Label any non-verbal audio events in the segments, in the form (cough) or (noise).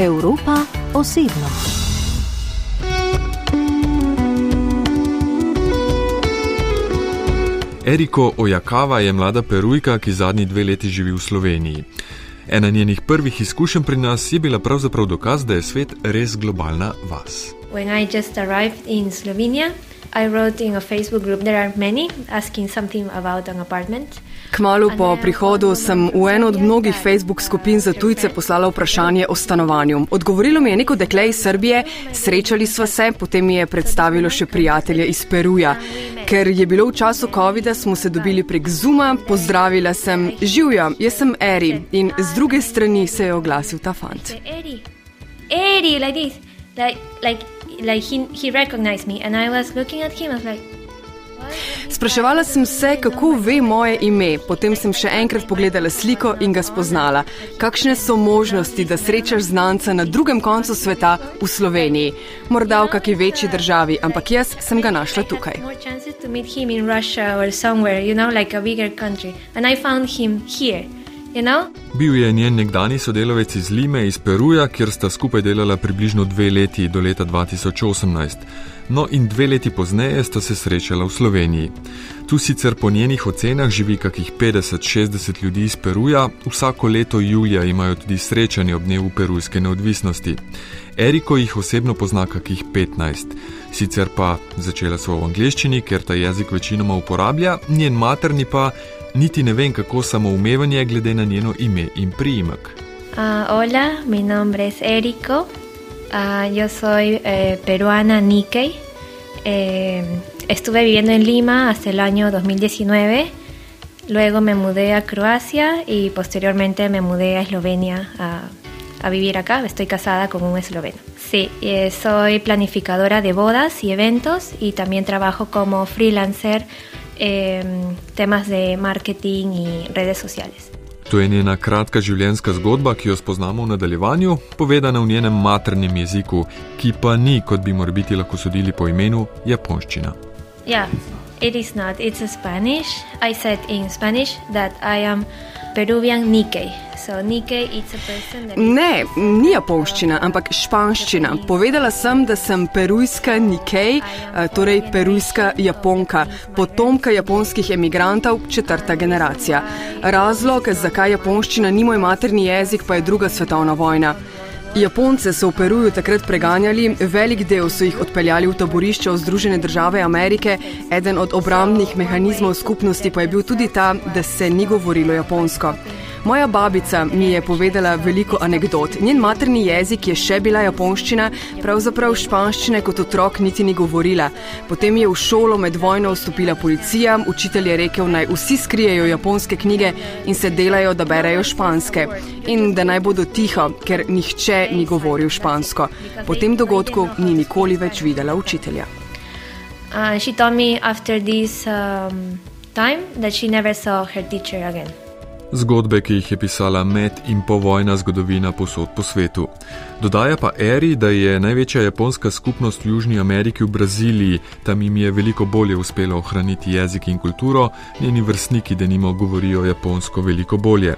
Evropa osebno. Eriko Ojakava je mlada perujka, ki zadnji dve leti živi v Sloveniji. Ena njenih prvih izkušenj pri nas je bila pravzaprav dokaz, da je svet res globalna vas. When I just arrived in Slovenia, I wrote in a Facebook group, there are many, asking something about an apartment. Kmalo po prihodu sem v eno od mnogih Facebook skupin za tujce poslala vprašanje o stanovanju. Odgovorilo mi je neko dekle iz Srbije, srečali smo se, potem mi je predstavilo še prijatelje iz Peruja. Ker je bilo v času COVID-a, smo se dobili prek Zuma, pozdravila sem živja, jaz sem Eri in z druge strani se je oglasil ta fant. Eri, Eri, like this, like, like, like he, he recognized me and I was looking at him, I was like, Spraševala sem se, kako ve moje ime, potem sem še enkrat pogledala sliko in ga spoznala. Kakšne so možnosti, da srečaš znanca na drugem koncu sveta v Sloveniji? Morda v kakšni večji državi, ampak jaz sem ga našla tukaj. here, you know? Bil je njen nekdani sodelavec iz Lime iz Peruja, kjer sta skupaj delala približno dve leti do leta 2018. No, in dve leti pozneje sta se srečala v Sloveniji. Tu sicer po njenih ocenah živi kakih 50-60 ljudi iz Peruja, vsako leto julija imajo tudi srečanje ob dnevu perujske neodvisnosti. Eriko jih osebno pozna kakih 15. Sicer pa začela so v angleščini, ker ta jezik večinoma uporablja, njen materni pa niti ne vem, kako samoumevanje glede na njeno ime in priimek. Ah, hola, mi nombre es Eriko. Ah, yo soy eh, peruana Nikkei. Eh, estuve viviendo en Lima hasta el año 2019. Luego me mudé a Croacia y posteriormente me mudé a Eslovenia a, a vivir acá. Estoy casada con un esloveno. Sí, eh, soy planificadora de bodas y eventos y también trabajo como freelancer en temas de marketing y redes sociales. To je njena kratka življenjska zgodba, ki jo spoznamo v nadaljevanju, povedana v njenem maternem jeziku, ki pa ni, kot bi morbiti lahko sodili po imenu, japonščina. Yeah, it is not. It's Spanish. I said in Spanish that I am Peruvian Nikkei. So Nikkei it's a person that Ne, ni japonščina, ampak španščina. Povedala sem, da sem perujska Nikkei, eh, torej perujska japonka, potomka japonskih emigrantov, četrta generacija. Razlog, zakaj japonščina ni moj materni jezik, pa je druga svetovna vojna. Japonce so v Peruju takrat preganjali, velik del so jih odpeljali v taborišče v Združene države Amerike, eden od obrambnih mehanizmov skupnosti pa je bil tudi ta, da se ni govorilo japonsko. Moja babica mi je povedala veliko anegdot. Njen materni jezik je še bila japonščina, pravzaprav španščine kot otrok niti ni govorila. Potem je v šolo med vojno vstopila policija, učitelj je rekel, naj vsi skrijejo japonske knjige in se delajo, da berejo španske. In da naj bodo tiho, ker nihče ni govoril špansko. Po tem dogodku ni nikoli več videla učitelja. uh, she told me after this um, time that she never saw her teacher again. Zgodbe, ki jih je pisala med in povojna zgodovina posod po svetu. Dodaja pa Eri, da je največja japonska skupnost v Južni Ameriki v Braziliji, tam jim je veliko bolje uspelo ohraniti jezik in kulturo, njeni vrstniki denimo govorijo japonsko veliko bolje.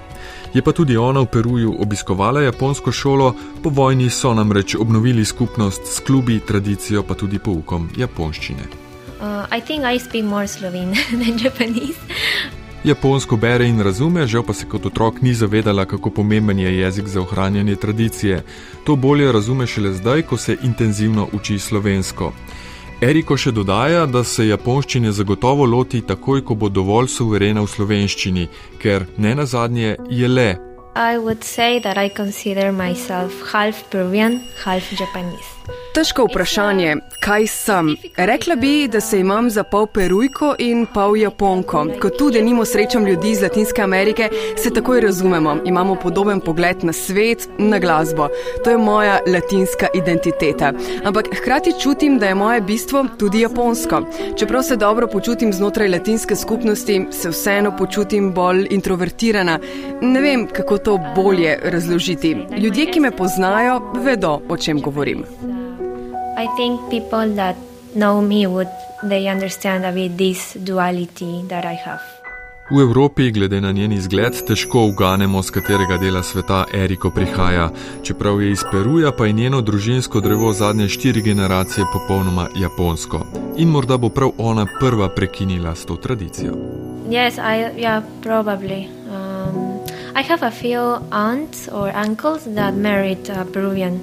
Je pa tudi ona v Peruju obiskovala japonsko šolo, po vojni so namreč obnovili skupnost s klubi, tradicijo pa tudi poukom japonščine. Uh, I think I speak more Slovene (laughs) than Japanese. Japonsko bere in razume, žal pa se kot otrok ni zavedala, kako pomemben je jezik za ohranjanje tradicije. To bolje razume šele zdaj, ko se intenzivno uči slovensko. Eriko še dodaja, da se japonščine zagotovo loti takoj, ko bo dovolj suverena v slovenščini, ker ne nazadnje je le. I would say that I consider myself half Peruvian, half Japanese. Težko vprašanje, kaj sem. Rekla bi, da se imam za pol perujko in pol japonko. Ko tudi nimo srečam ljudi iz Latinske Amerike, se takoj razumemo. Imamo podoben pogled na svet, na glasbo. To je moja latinska identiteta. Ampak hkrati čutim, da je moje bistvo tudi japonsko. Čeprav se dobro počutim znotraj latinske skupnosti, se vseeno počutim bolj introvertirana. Ne vem, kako to bolje razložiti. Ljudje, ki me poznajo, vedo, o čem govorim. I think people that know me would they understand a bit this duality that I have. V Evropi, glede na njen izgled, težko uganemo, z katerega dela sveta Eriko prihaja. Čeprav je iz Peruja, pa je njeno družinsko drevo zadnje štiri generacije popolnoma japonsko. In morda bo prav ona prva prekinila s to tradicijo. Yes, I, yeah, probably. Um, I have a few aunts or uncles that married uh, Peruvian.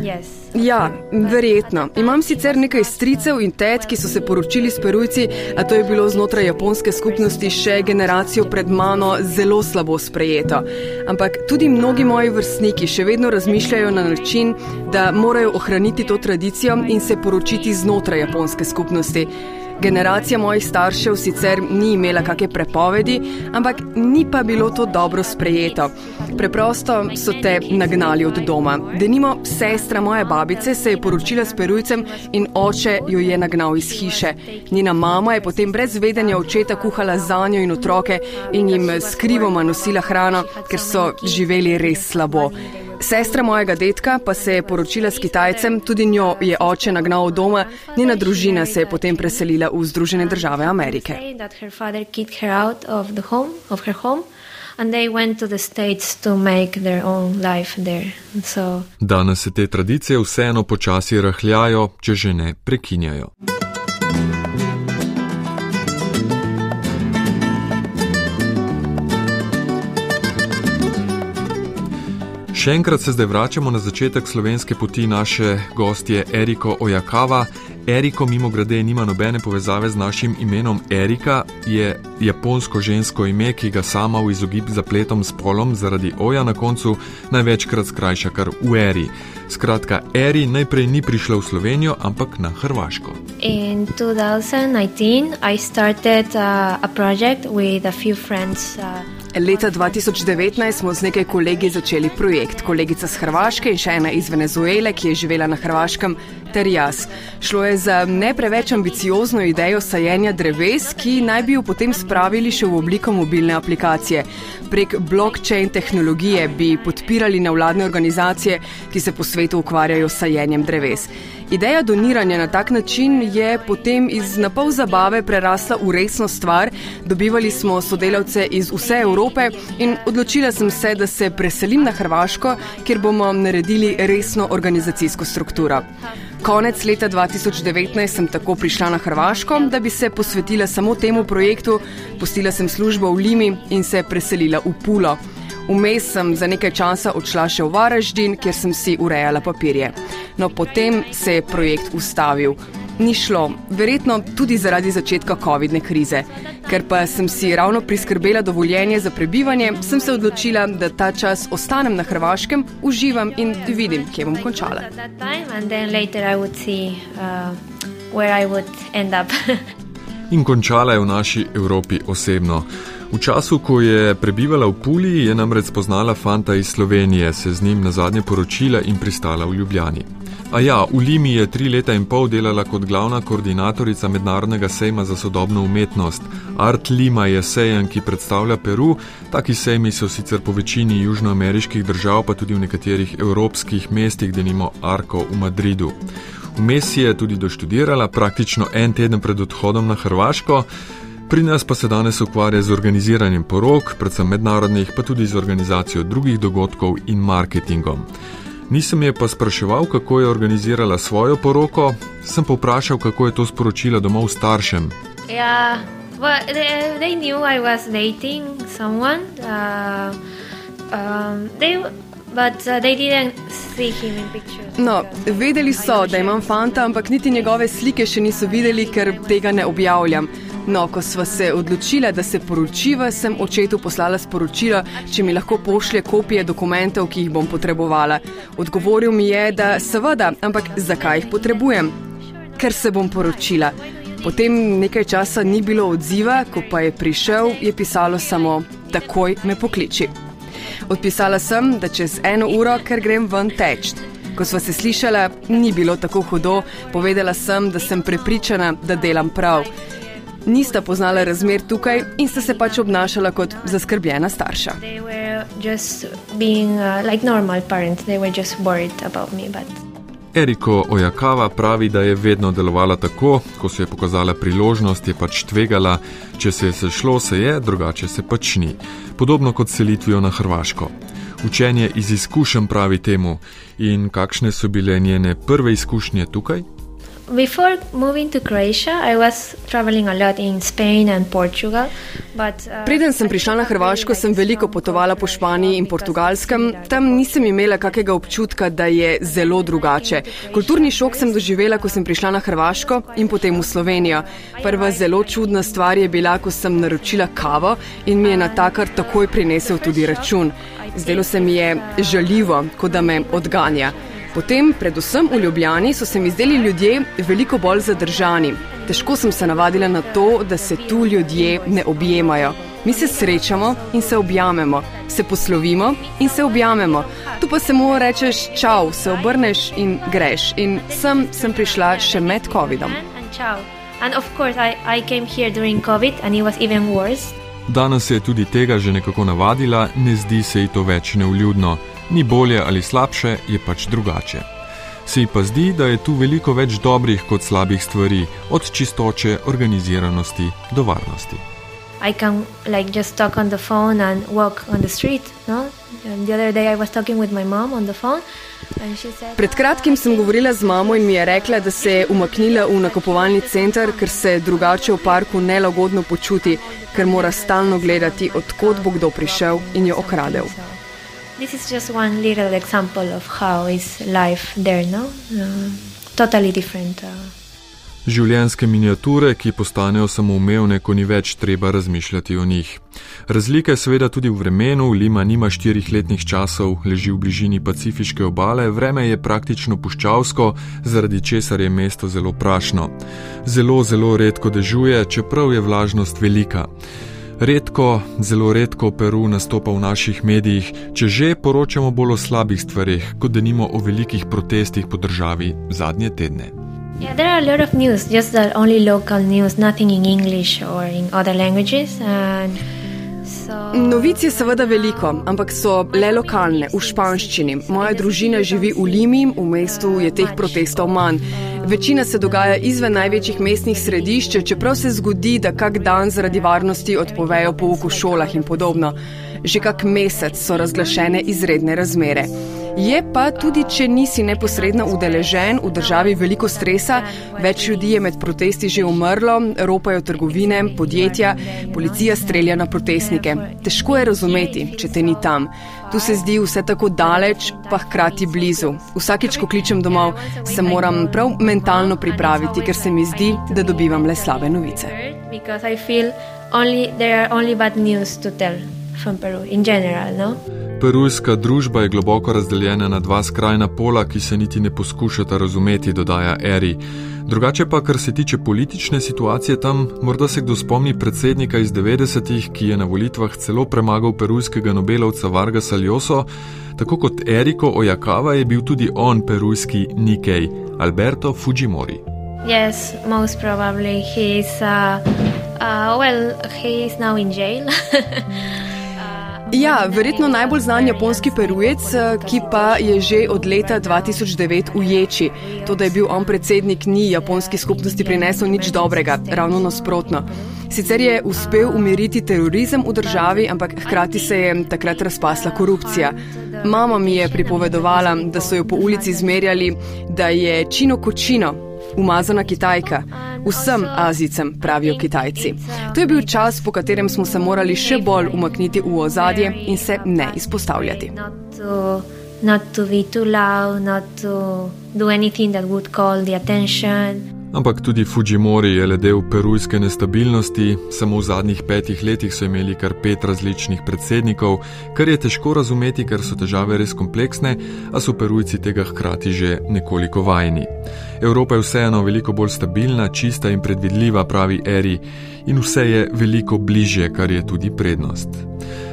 Yes. Ja, verjetno. Imam sicer nekaj stricev in tet, ki so se poročili s perujci, a to je bilo znotraj japonske skupnosti še generacijo pred mano zelo slabo sprejeto. Ampak tudi mnogi moji vrstniki še vedno razmišljajo na način, da morajo ohraniti to tradicijo in se poročiti znotraj japonske skupnosti. Generacija mojih staršev sicer ni imela kakšne prepovedi, ampak ni pa bilo to dobro sprejeto. Preprosto so te nagnali od doma. Denimo, sestra moje babice se je poročila s perujcem in oče jo je nagnal iz hiše. Njena mama je potem brez vedenja očeta kuhala za njo in otroke in jim skrivoma nosila hrano, ker so živeli res slabo. Sestra mojega detka pa se je poročila s Kitajcem, tudi njo je oče nagnal od doma, njena družina se je potem preselila v Združene države Amerike. Danes se te tradicije vseeno počasi rahljajo, če že ne prekinjajo. Še enkrat se zdaj vračamo na začetek slovenske poti naše gostje Eriko Ojakava. Eriko, mimo grede, nima nobene povezave z našim imenom Erika, je japonsko žensko ime, ki ga sama v izogib zapletom s polom zaradi oja na koncu največkrat skrajša kar v Eri. Skratka, Eri najprej ni prišla v Slovenijo, ampak na Hrvaško. In 2019 I started uh, a project with a few friends. Uh, Leta 2019 smo z nekaj kolegi začeli projekt. Kolegica z Hrvaške in še ena iz Venezuele, ki je živela na Hrvaškem, ter jaz. Šlo je za ne preveč ambiciozno idejo sajenja dreves, ki naj bi jo potem spravili še v obliko mobilne aplikacije. Prek blockchain tehnologije bi podpirali nevladne organizacije, ki se po svetu ukvarjajo s sajenjem dreves. Ideja doniranja na tak način je potem iz napol zabave prerasla v resno stvar. Dobivali smo sodelavce iz vse Evrope in odločila sem se, da se preselim na Hrvaško, kjer bomo naredili resno organizacijsko strukturo. Konec leta 2019 sem tako prišla na Hrvaško, da bi se posvetila samo temu projektu, postila sem službo v Limi in se preselila v Pulo. Vmes sem za nekaj časa odšla še v Varaždin, kjer sem si urejala papirje. No, potem se je projekt ustavil. Ni šlo, verjetno tudi zaradi začetka COVID-ne krize. Ker pa sem si ravno priskrbela dovoljenje za prebivanje, sem se odločila, da ta čas ostanem na Hrvaškem, uživam in vidim, kje bom končala. (laughs) In končala je v naši Evropi osebno. V času, ko je prebivala v Puli, je namreč spoznala fanta iz Slovenije, se z njim na zadnje poročila in pristala v Ljubljani. A ja, v Limi je tri leta in pol delala kot glavna koordinatorica Mednarodnega sejma za sodobno umetnost. Art Lima je sejem, ki predstavlja Peru. Taki sejmi so sicer po večini južnoameriških držav, pa tudi v nekaterih evropskih mestih, denimo Arko v Madridu. Vmes je tudi doštudirala, praktično en teden pred odhodom na Hrvaško. Pri nas pa se danes ukvarja z organiziranjem porok, predvsem mednarodnih, pa tudi z organizacijo drugih dogodkov in marketingom. Nisem je pa spraševal, kako je organizirala svojo poroko, sem pa vprašal, kako je to sporočila domov staršem. Ja, well, they, they knew I was dating someone. Uh, um, they, but, uh, they didn't see him in pictures. No, vedeli so, da imam fanta, ampak niti njegove slike še niso videli, ker tega ne objavljam. No, ko sva se odločila, da se poročiva, sem očetu poslala sporočilo, če mi lahko pošlje kopije dokumentov, ki jih bom potrebovala. Odgovoril mi je, da seveda, ampak zakaj jih potrebujem? Ker se bom poročila. Potem nekaj časa ni bilo odziva, ko pa je prišel, je pisalo samo: takoj me pokliči. Odpisala sem, da čez eno uro, ker grem ven teč. Ko sva se slišala, ni bilo tako hudo, povedala sem, da sem prepričana, da delam prav nista poznala razmer tukaj in sta se pač obnašala kot zaskrbljena starša. Eriko Ojakava pravi, da je vedno delovala tako, ko se je pokazala priložnost, je pač tvegala, če se je sešlo, se je, drugače se pač ni. Podobno kot selitvijo na Hrvaško. Učenje iz izkušenj pravi temu. In kakšne so bile njene prve izkušnje tukaj? Before moving to Croatia, I was traveling a lot in Spain and Portugal. But, uh, Preden sem prišla na Hrvaško, sem veliko potovala po Španiji in Portugalskem. Tam nisem imela kakega občutka, da je zelo drugače. Kulturni šok sem doživela, ko sem prišla na Hrvaško in potem v Slovenijo. Prva zelo čudna stvar je bila, ko sem naročila kavo in mi je na takar takoj prinesel tudi račun. Zdelo se mi je žaljivo, kot da me odganja. Potem, predvsem v Ljubljani, so se mi zdeli ljudje veliko bolj zadržani. Težko sem se navadila na to, da se tu ljudje ne objemajo. Mi se srečamo in se objamemo, se poslovimo in se objamemo. Tu pa se mu rečeš čau, se obrneš in greš. In sem, sem prišla še med COVID-om. Danes se je tudi tega že nekako navadila, ne zdi se ji to več neuljudno ni bolje ali slabše, je pač drugače. Se ji pa zdi, da je tu veliko več dobrih kot slabih stvari, od čistoče, organiziranosti do varnosti. I can like just talk on the phone and walk on the street. No? The other day I was talking with my mom on the phone. Said, Pred kratkim sem govorila z mamo in mi je rekla, da se je umaknila v nakupovalni center, ker se drugače v parku nelagodno počuti, ker mora stalno gledati, odkot bo kdo prišel in jo okradel. This is just one little example of how is life there, no? Uh, totally different. Uh. Življenjske miniature, ki postanejo samoumevne, ko ni več treba razmišljati o njih. Razlike seveda tudi v vremenu, Lima nima štirih letnih časov, leži v bližini pacifiške obale, vreme je praktično puščavsko, zaradi česar je mesto zelo prašno. Zelo, zelo redko dežuje, čeprav je vlažnost velika. Redko, zelo redko Peru nastopa v naših medijih, če že poročamo bolj o slabih stvarih, kot da nimo o velikih protestih po državi zadnje tedne. Yeah, there are a lot of news, just that only local news, nothing in English or in other languages. And Novic je seveda veliko, ampak so le lokalne, v španščini. Moja družina živi v Limi, v mestu je teh protestov manj. Večina se dogaja izven največjih mestnih središč, čeprav se zgodi, da kak dan zaradi varnosti odpovejo pouk v šolah in podobno. Že kak mesec so razglašene izredne razmere. Je pa tudi, če nisi neposredno udeležen v državi veliko stresa, več ljudi je med protesti že umrlo, ropajo trgovine, podjetja, policija strelja na protestnike. Težko je razumeti, če te ni tam. Tu se zdi vse tako daleč, pa hkrati blizu. Vsakič, ko kličem domov, se moram prav mentalno pripraviti, ker se mi zdi, da dobivam le slabe novice. Only, there are only bad news to tell from Peru in general, no? Perujska družba je globoko razdeljena na dva skrajna pola, ki se niti ne poskušata razumeti, dodaja Eri. Drugače pa, kar se tiče politične situacije tam, morda se kdo spomni predsednika iz 90-ih, ki je na volitvah celo premagal perujskega Nobelovca Vargasa Ljoso, tako kot Eriko Ojakava je bil tudi on perujski Nikkei, Alberto Fujimori. Yes, most probably he is, uh, uh, well, he is now in jail. (laughs) Ja, verjetno najbolj znan japonski perujec, eh, ki pa je že od leta 2009 v Ječi. To, da je bil on predsednik, ni japonski skupnosti prinesel nič dobrega, ravno nasprotno. Sicer je uspel umiriti terorizem v državi, ampak hkrati se je takrat razpasla korupcija. Mama mi je pripovedovala, da so jo po ulici zmerjali, da je čino kočino, umazana Kitajka. Vsem Azijcem, pravijo Kitajci. To je bil čas, po katerem smo se morali še bolj umakniti v ozadje in se ne izpostavljati. Not to be too loud, not to do anything that would call the attention. Ampak tudi Fujimori je le del perujske nestabilnosti, samo v zadnjih petih letih so imeli kar pet različnih predsednikov, kar je težko razumeti, ker so težave res kompleksne, a so perujci tega hkrati že nekoliko vajeni. Evropa je vseeno veliko bolj stabilna, čista in predvidljiva, pravi Eri, in vse je veliko bliže, kar je tudi prednost.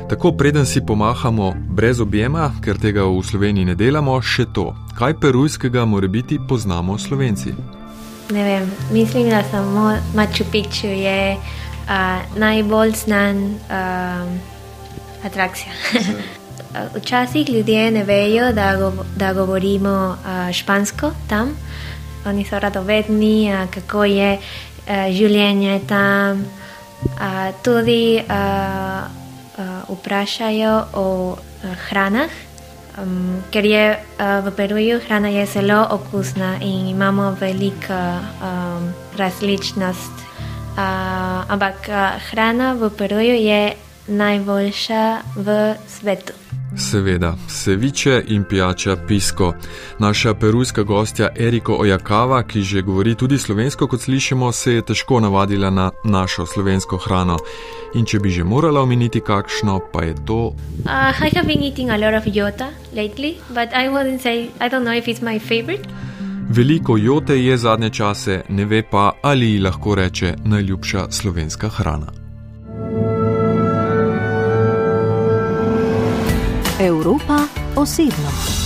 Tako preden si pomahamo brez objema, ker tega v Sloveniji ne delamo, še to, kaj perujskega more biti poznamo Slovenci. Ne vem, mislim, da samo Machu Picchu je uh, najbolj znan uh, atrakcija. (laughs) včasih ljudje ne vejo, da, go, da govorimo uh, špansko tam. Oni so radovedni, uh, kako je uh, življenje tam. Uh, tudi uh, uh, vprašajo o uh, hranah, um, ker je uh, v Peruju hrana je zelo okusna in imamo veliko um, različnost. Uh, ampak uh, hrana v Peruju je najboljša v svetu. Seveda, seviče in pijača pisko. Naša perujska gostja Eriko Ojakava, ki že govori tudi slovensko, kot slišimo, se je težko navadila na našo slovensko hrano. In če bi že morala omeniti kakšno, pa je to. Uh, I have been eating a lot of jota lately, but I wouldn't say, I don't know if it's my favorite. Veliko jote je zadnje čase, ne ve pa, ali ji lahko reče najljubša slovenska hrana. Evropa osebno.